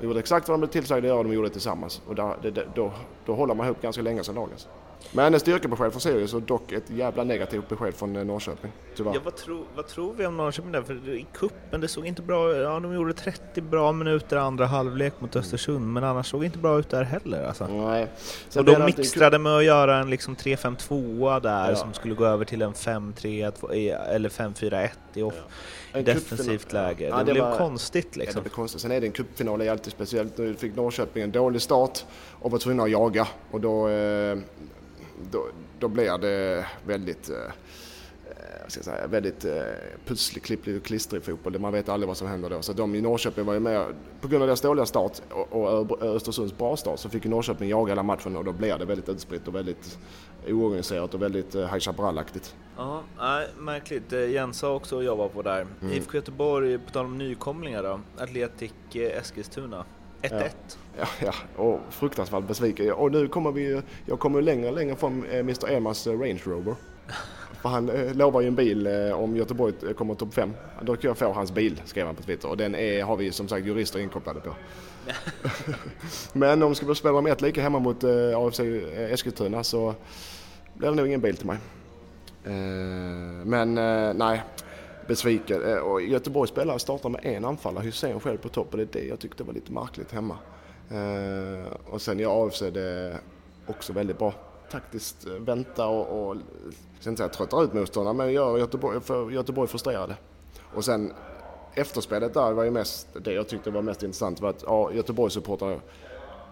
De gjorde exakt vad de blev tillsagda att göra och de gjorde det tillsammans. Och där, det, då, då håller man ihop ganska länge som lag. Alltså. Men ett styrkebesked från Sirius och dock ett jävla negativt besked från eh, Norrköping. Tyvärr. Ja, vad, tro, vad tror vi om Norrköping där? För i kuppen det såg inte bra Ja, de gjorde 30 bra minuter andra halvlek mot Östersund, men annars såg det inte bra ut där heller. Alltså. Nej. Sen och de mixtrade med att göra en liksom 3-5-2 där ja. som skulle gå över till en 5-3 eller 5-4-1 i off. Ja. defensivt läge. Ja, det, det blev var, konstigt liksom. Ja, det blev konstigt. Sen är det en cupfinal är alltid speciellt. Nu fick Norrköping en dålig start och var tvungna att jaga och då eh, då, då blir det väldigt eh, eh ska säga, väldigt eh, pusslig, klipplig och klistrig fotboll. Man vet aldrig vad som händer då. Så de i Norrköping var ju med, på grund av deras dåliga start och, och Östersunds bra start så fick ju Norrköping jaga hela matchen och då blir det väldigt utspritt och väldigt oorganiserat och väldigt eh, High Chaparral-aktigt. Ja, nej, märkligt. Eh, Jens sa också att jobba på där. Mm. IFK Göteborg, på tal om nykomlingar då, Atletic Eskilstuna. 1-1. Ja, ja, och fruktansvärt besviken. Och nu kommer vi jag kommer längre och längre från eh, Mr. Emas eh, Range Rover. För han eh, lovar ju en bil om Göteborg kommer topp 5. Då kan jag få hans bil, skrev han på Twitter. Och den är, har vi som sagt jurister inkopplade på. Men om vi ska spela med ett lika hemma mot AFC Eskilstuna så blir det nog ingen bil till mig. men nej, besviken. Eh, och Göteborgs spelare startar med en anfallare, Hysén själv på topp och det är det jag tyckte var lite märkligt hemma. Eh, och sen gör AFC det också väldigt bra. Taktiskt eh, vänta och, och jag ska inte säga tröttar ut motståndarna men gör Göteborg, för Göteborg frustrerade. Och sen efterspelet där var ju mest, det jag tyckte var mest intressant var att ja, Göteborgssupportrarna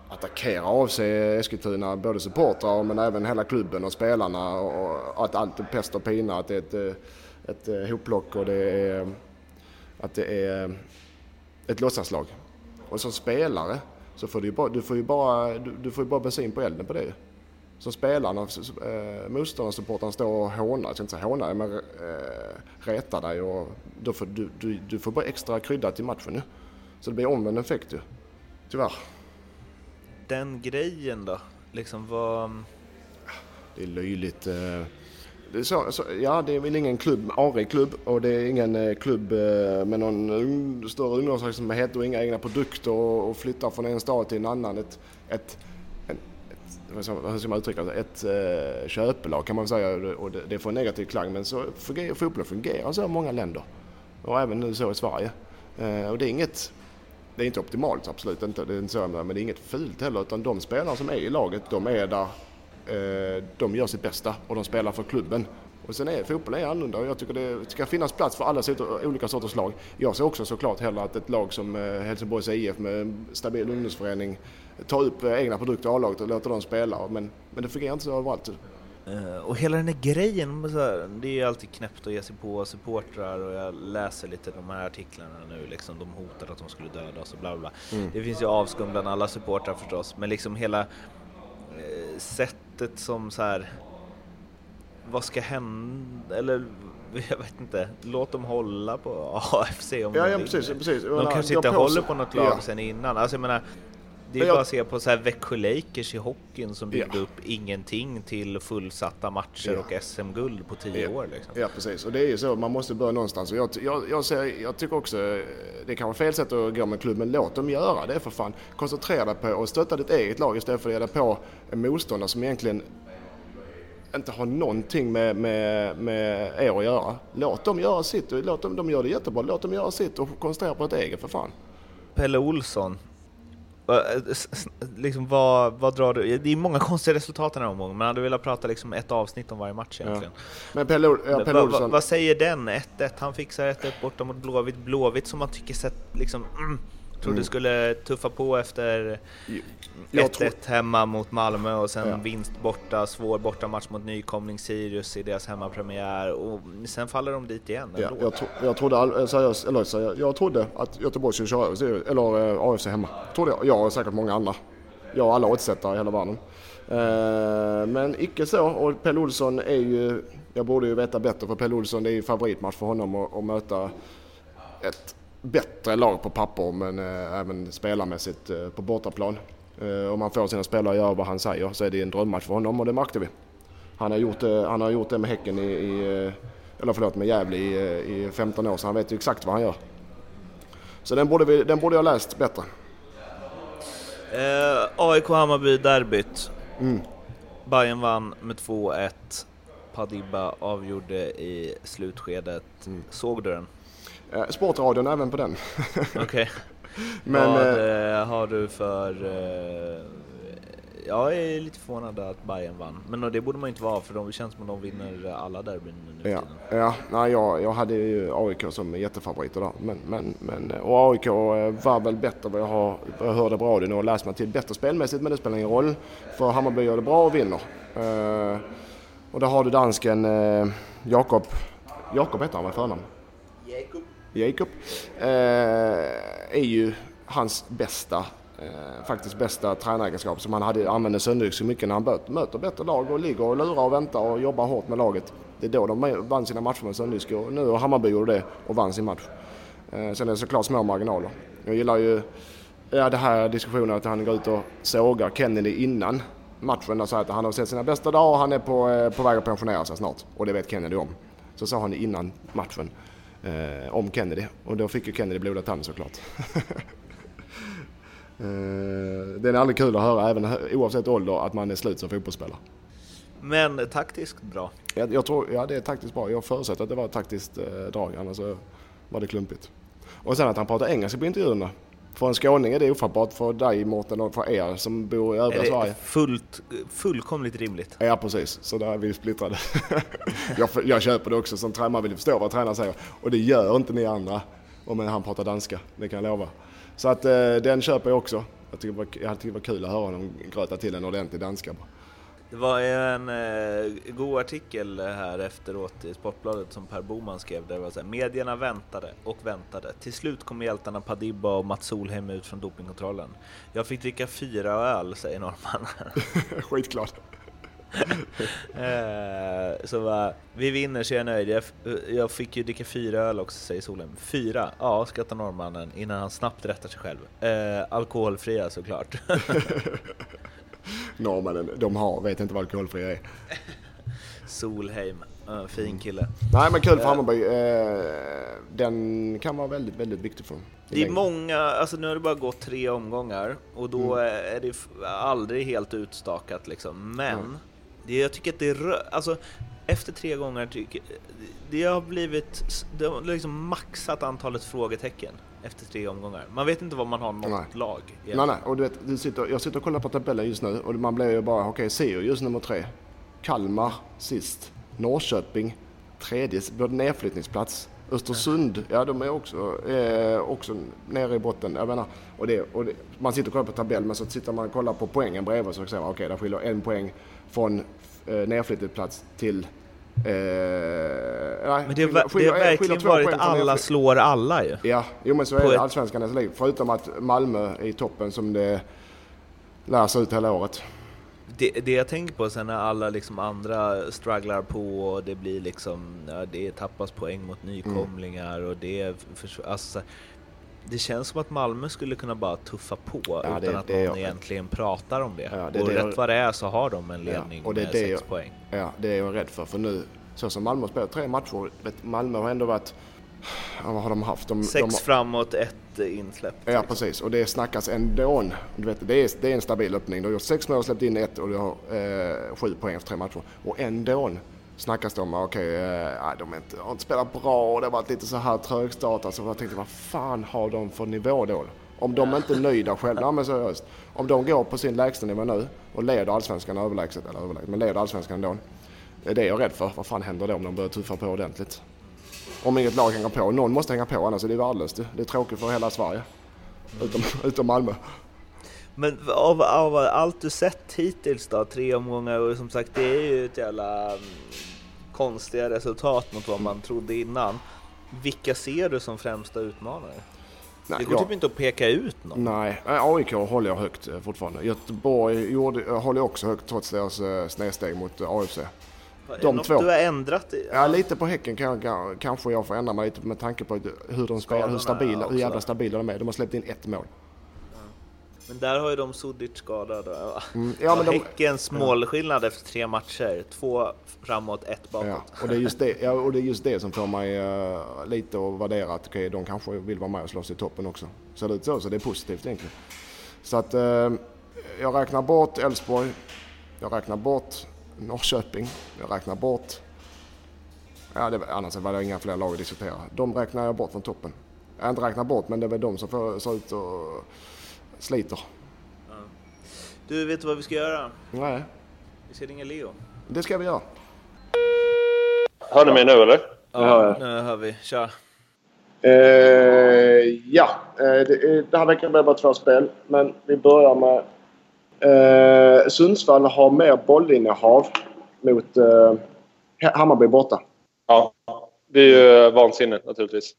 attackerar AFC Eskilstuna, både supportrar men även hela klubben och spelarna och att allt är pest och pina, att det är ett eh, ett eh, hopplock och det är, att det är ett låtsaslag. Och som spelare så får du, bara, du får ju bara, du, du får ju bara bensin på elden på det. Som spelarna, eh, motståndarsupportrarna står och hånar, jag ska inte säga hånar, men eh, retar dig och då får du, du, du får bara extra krydda till matchen nu. Så det blir omvänd effekt ju, tyvärr. Den grejen då, liksom vad... Det är löjligt. Eh, så, så, ja, det är väl ingen klubb, ARE-klubb och det är ingen eh, klubb eh, med någon större ungdomsverksamhet och inga egna produkter och, och flyttar från en stad till en annan. Ett, ett, ett, hur ska man uttrycka det? Ett eh, köpelag kan man säga och det, det får en negativ klang men så fungerar, fotbollen fungerar så i många länder och även nu så i Sverige. Eh, och det är inget det är inte optimalt, absolut inte. Det är inte så, men det är inget fult heller. Utan de spelare som är i laget, de är där de gör sitt bästa och de spelar för klubben. Och sen är fotbollen är annorlunda och jag tycker det ska finnas plats för alla olika sorters lag. Jag ser också såklart hellre att ett lag som eh, Helsingborgs IF med en stabil ungdomsförening tar upp eh, egna produkter i A-laget och låter dem spela. Men, men det fungerar inte så överallt. och hela den här grejen, det är ju alltid knäppt att ge sig på supportrar och jag läser lite de här artiklarna nu, liksom, de hotar att de skulle döda oss och bla bla. Mm. Det finns ju avskum bland alla supportrar förstås, men liksom hela sättet som så här vad ska hända, eller jag vet inte, låt dem hålla på AFC om ja, de ja, precis, precis. De kanske inte håller på något lag ja. sen innan. Alltså jag menar, det är jag... bara att se på så här Växjö Lakers i hockeyn som byggde ja. upp ingenting till fullsatta matcher ja. och SM-guld på tio ja. år. Liksom. Ja, precis. Och det är ju så, man måste börja någonstans. Jag, jag, jag, ser, jag tycker också, det kan vara fel sätt att gå med klubben, låt dem göra det för fan. Koncentrera dig på att stötta ditt eget lag istället för att ge dig på en motståndare som egentligen inte har någonting med, med, med er att göra. Låt dem göra sitt, låt dem, de gör det jättebra, låt dem göra sitt och koncentrera på ett eget för fan. Pelle Olsson, liksom vad, vad drar du? Det är många konstiga resultat den här omgången, men hade velat prata liksom ett avsnitt om varje match egentligen. Ja. Men Pelle, ja, Pelle Olsson... vad, vad säger den? 1-1, han fixar 1-1 borta mot Blåvitt. Blåvitt som man tycker sett liksom... Mm, trodde mm. skulle tuffa på efter 1-1 tror... hemma mot Malmö och sen ja. vinst borta, svår bortamatch mot nykomling Sirius i deras hemmapremiär och sen faller de dit igen. Ja, jag, tro, jag, trodde, seriöst, eller, jag trodde att Göteborg skulle köra, eller eh, AFC hemma. Trodde jag, jag och säkert många andra. Jag och alla oddsättare i hela världen. Eh, men icke så och Pelle Olsson är ju, jag borde ju veta bättre för Pelle Olsson det är ju favoritmatch för honom att, att möta ett bättre lag på papper men eh, även spelarmässigt eh, på bortaplan. Eh, om man får sina spelare att göra vad han säger så är det en drömmatch för honom och det märkte vi. Han har gjort, han har gjort det med Häcken i, i eller förlåt med Gävle i, i 15 år så han vet ju exakt vad han gör. Så den borde, vi, den borde jag läst bättre. Eh, AIK Hammarby-derbyt. Mm. Bayern vann med 2-1. Padibba avgjorde i slutskedet. Mm. Såg du den? Eh, sportradion även på den. Okej. Okay. Men, Vad eh, har du för... Eh, jag är lite förvånad att Bayern vann, men det borde man inte vara för de känns som att de vinner alla derbyn nu ja, ja, nej, jag, jag hade ju AIK som jättefavoriter där. Men, men, men, och AIK var väl bättre vad jag, har, vad jag hörde på radion och läst mig till. Bättre spelmässigt men det spelar ingen roll. För Hammarby gör det bra och vinner. Uh, och där har du dansken Jakob. Jakob heter han väl förnamn? Jakob. Jacob, eh, är ju hans bästa, eh, faktiskt bästa tränaregenskap som han hade, använde Sönderjysk så mycket när han möter bättre lag och ligger och lurar och väntar och jobbar hårt med laget. Det är då de vann sina matcher med Sönderjysk och nu har Hammarby gjort det och vann sin match. Eh, sen är det såklart små marginaler. Jag gillar ju ja, det här diskussionen att han går ut och sågar Kennedy innan matchen och säger att han har sett sina bästa dagar och han är på, eh, på väg att pensionera sig snart. Och det vet Kennedy om. Så sa han innan matchen eh, om Kennedy. Och då fick ju Kennedy blodad tand såklart. eh, det är aldrig kul att höra, även oavsett ålder, att man är slut som fotbollsspelare. Men taktiskt bra? Jag, jag tror, ja det är taktiskt bra. Jag förutsätter att det var ett taktiskt eh, drag, annars var det klumpigt. Och sen att han pratar engelska på intervjuerna. För en skåning är det ofattbart, för dig Mårten och för er som bor i övriga Sverige. Fullt, fullkomligt rimligt. Ja precis, så där är vi splittrade. jag, jag köper det också som tränare, vill förstå vad tränaren säger. Och det gör inte ni andra om han pratar danska, det kan jag lova. Så att eh, den köper jag också. Jag tycker, det var, det var kul att höra honom gröta till en ordentlig danska. Det var en eh, god artikel här efteråt i Sportbladet som Per Boman skrev där det var så här, medierna väntade och väntade. Till slut kom hjältarna Padibba och Mats Solheim ut från dopingkontrollen. Jag fick dricka fyra öl, säger norrmannen. Skitklart. eh, så va, vi vinner så jag är nöjd. Jag, jag, fick ju dricka fyra öl också, säger Solheim. Fyra? Ja, skrattar norrmannen innan han snabbt rättar sig själv. Eh, alkoholfria såklart. norrmännen, de har, vet inte vad alkoholfria är. Solheim, fin kille. Nej men kul för uh, Hammarby. Uh, den kan vara väldigt, väldigt viktig för dem. Det är många, alltså nu har det bara gått tre omgångar och då mm. är det aldrig helt utstakat liksom. Men mm. det, jag tycker att det är, alltså efter tre gånger tycker det har blivit, det har liksom maxat antalet frågetecken efter tre omgångar. Man vet inte vad man har något nej. lag. Egentligen. Nej, nej, och du vet, du sitter, jag sitter och kollar på tabellen just nu och man blir ju bara, okej, okay, Sirius nummer tre, Kalmar sist, Norrköping tredje, både nedflyttningsplats, Östersund, ja de är också, eh, också nere i botten. Jag menar, och det, och det, man sitter och kollar på tabellen men så sitter man och kollar på poängen bredvid så säger man okej, okay, där skiljer en poäng från eh, nedflyttningsplats till Eh, nej, men det, skiljer, det har verkligen varit alla slår alla ju. Ja, jo men så är det allsvenskan nästa liv. Förutom att Malmö är i toppen som det lär sig ut hela året. Det, det jag tänker på sen när alla liksom andra strugglar på och det blir liksom, ja, det tappas poäng mot nykomlingar mm. och det, för, alltså, Det känns som att Malmö skulle kunna bara tuffa på Ja, utan det- att det någon jag- egentligen pratar om det. Ja, det och det rätt jag- vad det är så har de en Ja, ledning och det med det sex jag- poäng. Ja, det är jag rädd för. För nu, så som Malmö har spelat tre matcher, vet, Malmö har ändå varit... Ja, vad har de haft? De, Sex de, framåt, ett insläpp. Ja, precis. Och det snackas ändå. Du vet, det, är, det är en stabil öppning. Du har gjort sex mål och släppt in ett och du har eh, sju poäng efter tre matcher. Och ändå snackas det om, ah, okej, eh, ah, de inte, har inte spelat bra och det har varit lite så här trögstart. Så jag tänkte, vad fan har de för nivå då? Om de inte är nöjda själva, men seriöst. Om de går på sin lägstanivå nu och leder allsvenskan överlägset, eller överlägset, men leder allsvenskan ändå. Eh, det är det jag är rädd för. Vad fan händer då om de börjar tuffa på ordentligt? Om inget lag hänger på. Någon måste hänga på annars är det värdelöst. Det det är tråkigt för hela Sverige. Utom, utom Malmö. Men av, av allt du sett hittills då, tre omgångar och som sagt det är ju ett jävla mm, konstiga resultat mot vad man trodde innan. Vilka ser du som främsta utmanare? Nej, det går jag- typ inte att peka ut någon. Nej, nej, AIK håller jag högt eh, fortfarande. Göteborg gjorde, eh, håller jag också högt trots deras eh, snedsteg mot eh, AFC. De något två. du har ändrat? I? Ja, lite på Häcken kan jag, kan- kanske jag får ändra mig lite med tanke på hur de spelar, hur, stabila, hur jävla stabila de är. De har släppt in ett mål. Men där har ju de Sudic skadad. Mm, ja, men de- Häckens målskillnad efter tre matcher. Två framåt, ett bakåt. Ja, och, det är just det, ja, och det är just det som får mig eh, lite att värdera att okej, de kanske vill vara med och slåss i toppen också. Ser det ut så, så det är positivt egentligen. Så att eh, jag räknar bort Elfsborg, jag räknar bort Norrköping, jag räknar bort... Ja, det, annars var det inga fler lag att diskutera. De räknar jag bort från toppen. Jag har inte räknat bort, men det är väl de som får, ser ut och sliter. Du, vet du vad vi ska göra? Nej, Vi ska ringa Leo. det ska vi göra. Hör ni mig nu eller? Ja, nu hör vi. Tja. Eh, ja, eh, det, den här veckan blir det bara två spel. Men vi börjar med... Eh, Sundsvall har mer bollinnehav mot eh, Hammarby borta. Ja. Det är ju vansinnigt naturligtvis.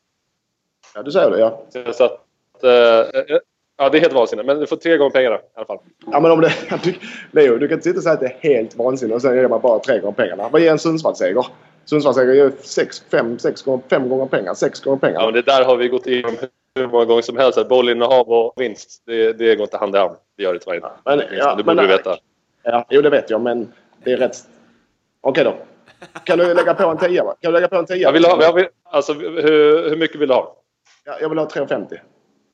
Ja, du säger det ja. Så att, eh, ja, det är helt vansinnigt. Men du får tre gånger pengarna i alla fall. Ja men om det... Du, Leo, du kan inte sitta och säga att det är helt vansinnigt och sen ger man bara tre gånger pengarna. Vad ger en Sundsvallsseger? Sundsvallsseger ger sex, fem, sex gånger, fem gånger pengar. Sex gånger pengar. Ja, men det där har vi gått igenom hur många gånger som helst. Att bollinnehav och vinst, det, det går inte hand i hand. Det gör det tyvärr inte. Men, ja, det borde men- du veta. Ja, jo det vet jag men det är rätt... Okej då. Kan du lägga på en tia? Kan du lägga på en tia? Jag vill ha, jag vill, alltså, hur, hur mycket vill du ha? Ja, jag vill ha 3,50.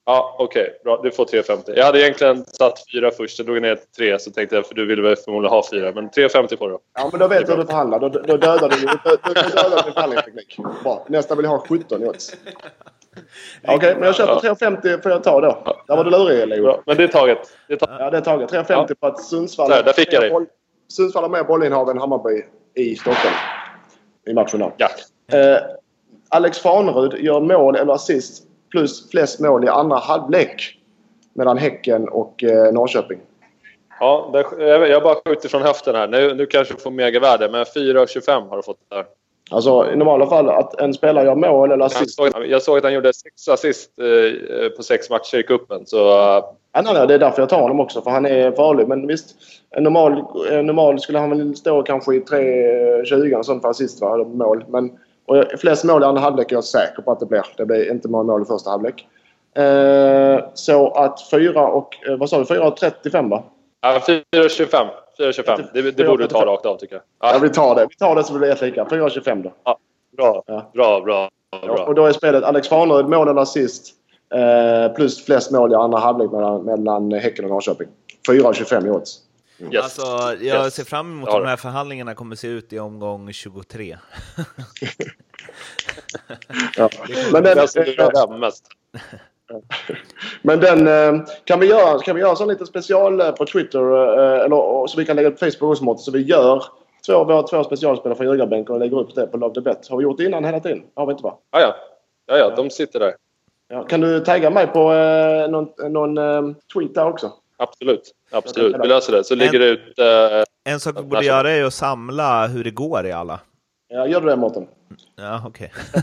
Ja, okej. bra. Du får 3,50. Jag hade egentligen satt fyra först. Jag drog ner till tre. Så tänkte jag, för du ville väl förmodligen ha fyra. Men 3,50 får du. Ja, men då vet du hur du förhandlar. Då, då dödar du, då, då, då dödar du din förhandlingsteknik. Bra. Nästa vill jag ha 17 i odds. Okej, men jag köper 3,50 får jag ta då. Där var du lurig, Leo. Bra. Men det är taget. Det är taget. Ja, det är taget. 3,50 på att Sundsvall, Där, där fick jag dig. Sundsvall har mer bollinnehav än Hammarby i Stockholm. I matcherna. Ja. Eh, Alex Farnerud gör mål eller assist plus flest mål i andra halvlek. Mellan Häcken och eh, Norrköping. Ja, där, jag jag bara skjuter från höften här. Nu, nu kanske du får megavärde, men 4,25 har du fått där. Alltså i normala fall att en spelare gör mål eller Jag assist. såg, jag såg att han gjorde sex assist eh, på sex matcher i cupen. Så eh, Ja, nej, nej, det är därför jag tar honom också, för han är farlig. Men visst, en normal, en normal skulle han väl stå kanske i 3.20 och sånt för assist, va? mål. Men och flest mål i andra halvlek är jag säker på att det blir. Det blir inte många mål i första halvlek. Eh, så att 4 och... Eh, vad sa du? 4.35 va? ja, 4,25. 4,25. Det, det borde du ta rakt av tycker jag. Ja, Ja, vi tar det. Vi tar det så blir det helt lika. 4.25 då. bra, Ja. bra, bra. bra. Och då är spelet Alex Farnerud mål eller assist. Eh, plus flest mål i andra halvlek mellan, mellan Häcken och Norrköping. 4.25 i odds. Yes. Alltså, jag Yes. ser fram emot Ja, hur de här förhandlingarna kommer se ut i omgång 23. Ja. Men Men den, mest. Men den eh, kan vi göra, kan vi göra en sån liten special eh, på Twitter eh, eller så vi kan lägga upp Facebook också så vi gör två, våra två specialspelare från ljugarbänken och lägger upp det på Love the Bet. Har vi gjort det innan hela tiden? Har vi inte va? Ja, ja. Ja, ja, de sitter där. Ja. Kan du tagga mig på eh, någon, någon eh, tweet där också? Absolut. Absolut. Vi löser det. Så ligger det ut... Eh, En sak vi borde göra är att samla hur det går i alla. Ja, gör du det Mårten? Ja, okej.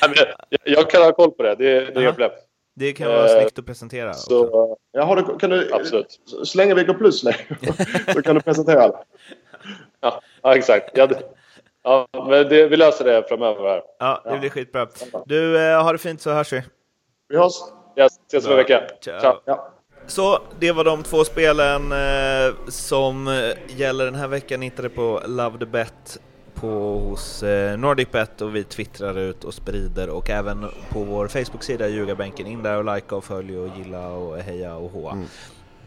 men jag, jag kan ha koll på det. Det, det är Ja. inga problem. Det kan vara Eh, snyggt att presentera. också. Så, Ja, har du, kan du, absolut. Så länge vi går plus Leo, så kan du presentera det. Ja, ja exakt. Ja, det, ja, men det, vi löser det framöver. Här. Ja, det blir skitbra. Du, eh, ha det fint så hörs vi. Vi hörs. Jag ses om en vecka. Ciao. Ciao. Ja. Så det var de två spelen eh, som eh, gäller den här veckan. Ni hittade på Love the Bet på hos eh, NordicBet och vi twittrar ut och sprider och även på vår Facebook-sida Ljugarbänken. In där och likea och följ och gilla och heja och hoa.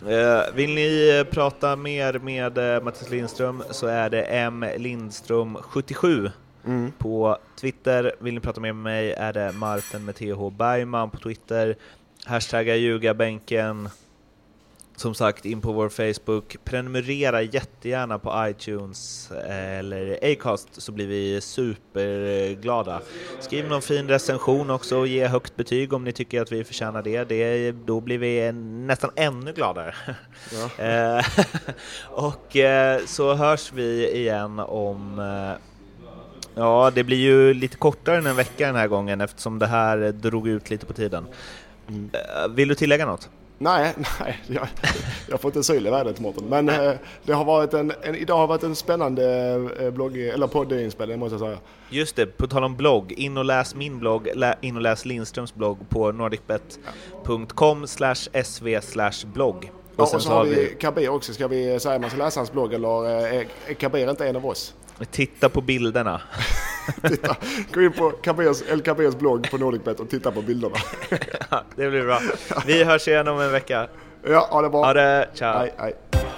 Eh, vill ni eh, prata mer med eh, Mattias Lindström så är det M Lindström77 på Twitter. Vill ni prata mer med mig är det Martin med TH Bergman på Twitter. Hashtagga ljugarbänken. Som sagt, in på vår Facebook. Prenumerera jättegärna på iTunes eller Acast så blir vi superglada. Skriv någon fin recension också och ge högt betyg om ni tycker att vi förtjänar det. det då blir vi nästan ännu gladare. Eh, och eh, så hörs vi igen om eh, Ja, det blir ju lite kortare än en vecka den här gången eftersom det här drog ut lite på tiden. Eh, Vill du tillägga något? Nej, nej, jag, jag får inte syl i vädret Mårten. Men eh, det har varit en, en, idag har varit en spännande eh, blogg, eller poddinspelning måste jag säga. Just det, på tal om blogg, in och läs min blogg, lä, in och läs Lindströms blogg på nordicbet.com sv blogg. Ja, och så har vi Kabir också. Ska vi säga man ska läsa hans blogg eller eh, är, är Kabir inte en av oss? Titta på bilderna. Titta, gå in på Kabirs, El Kabirs blogg på NordicBet och titta på bilderna. det blir bra. Vi hörs igen om en vecka. Ja, ha det bra. Ha det, ciao! Hej, hej.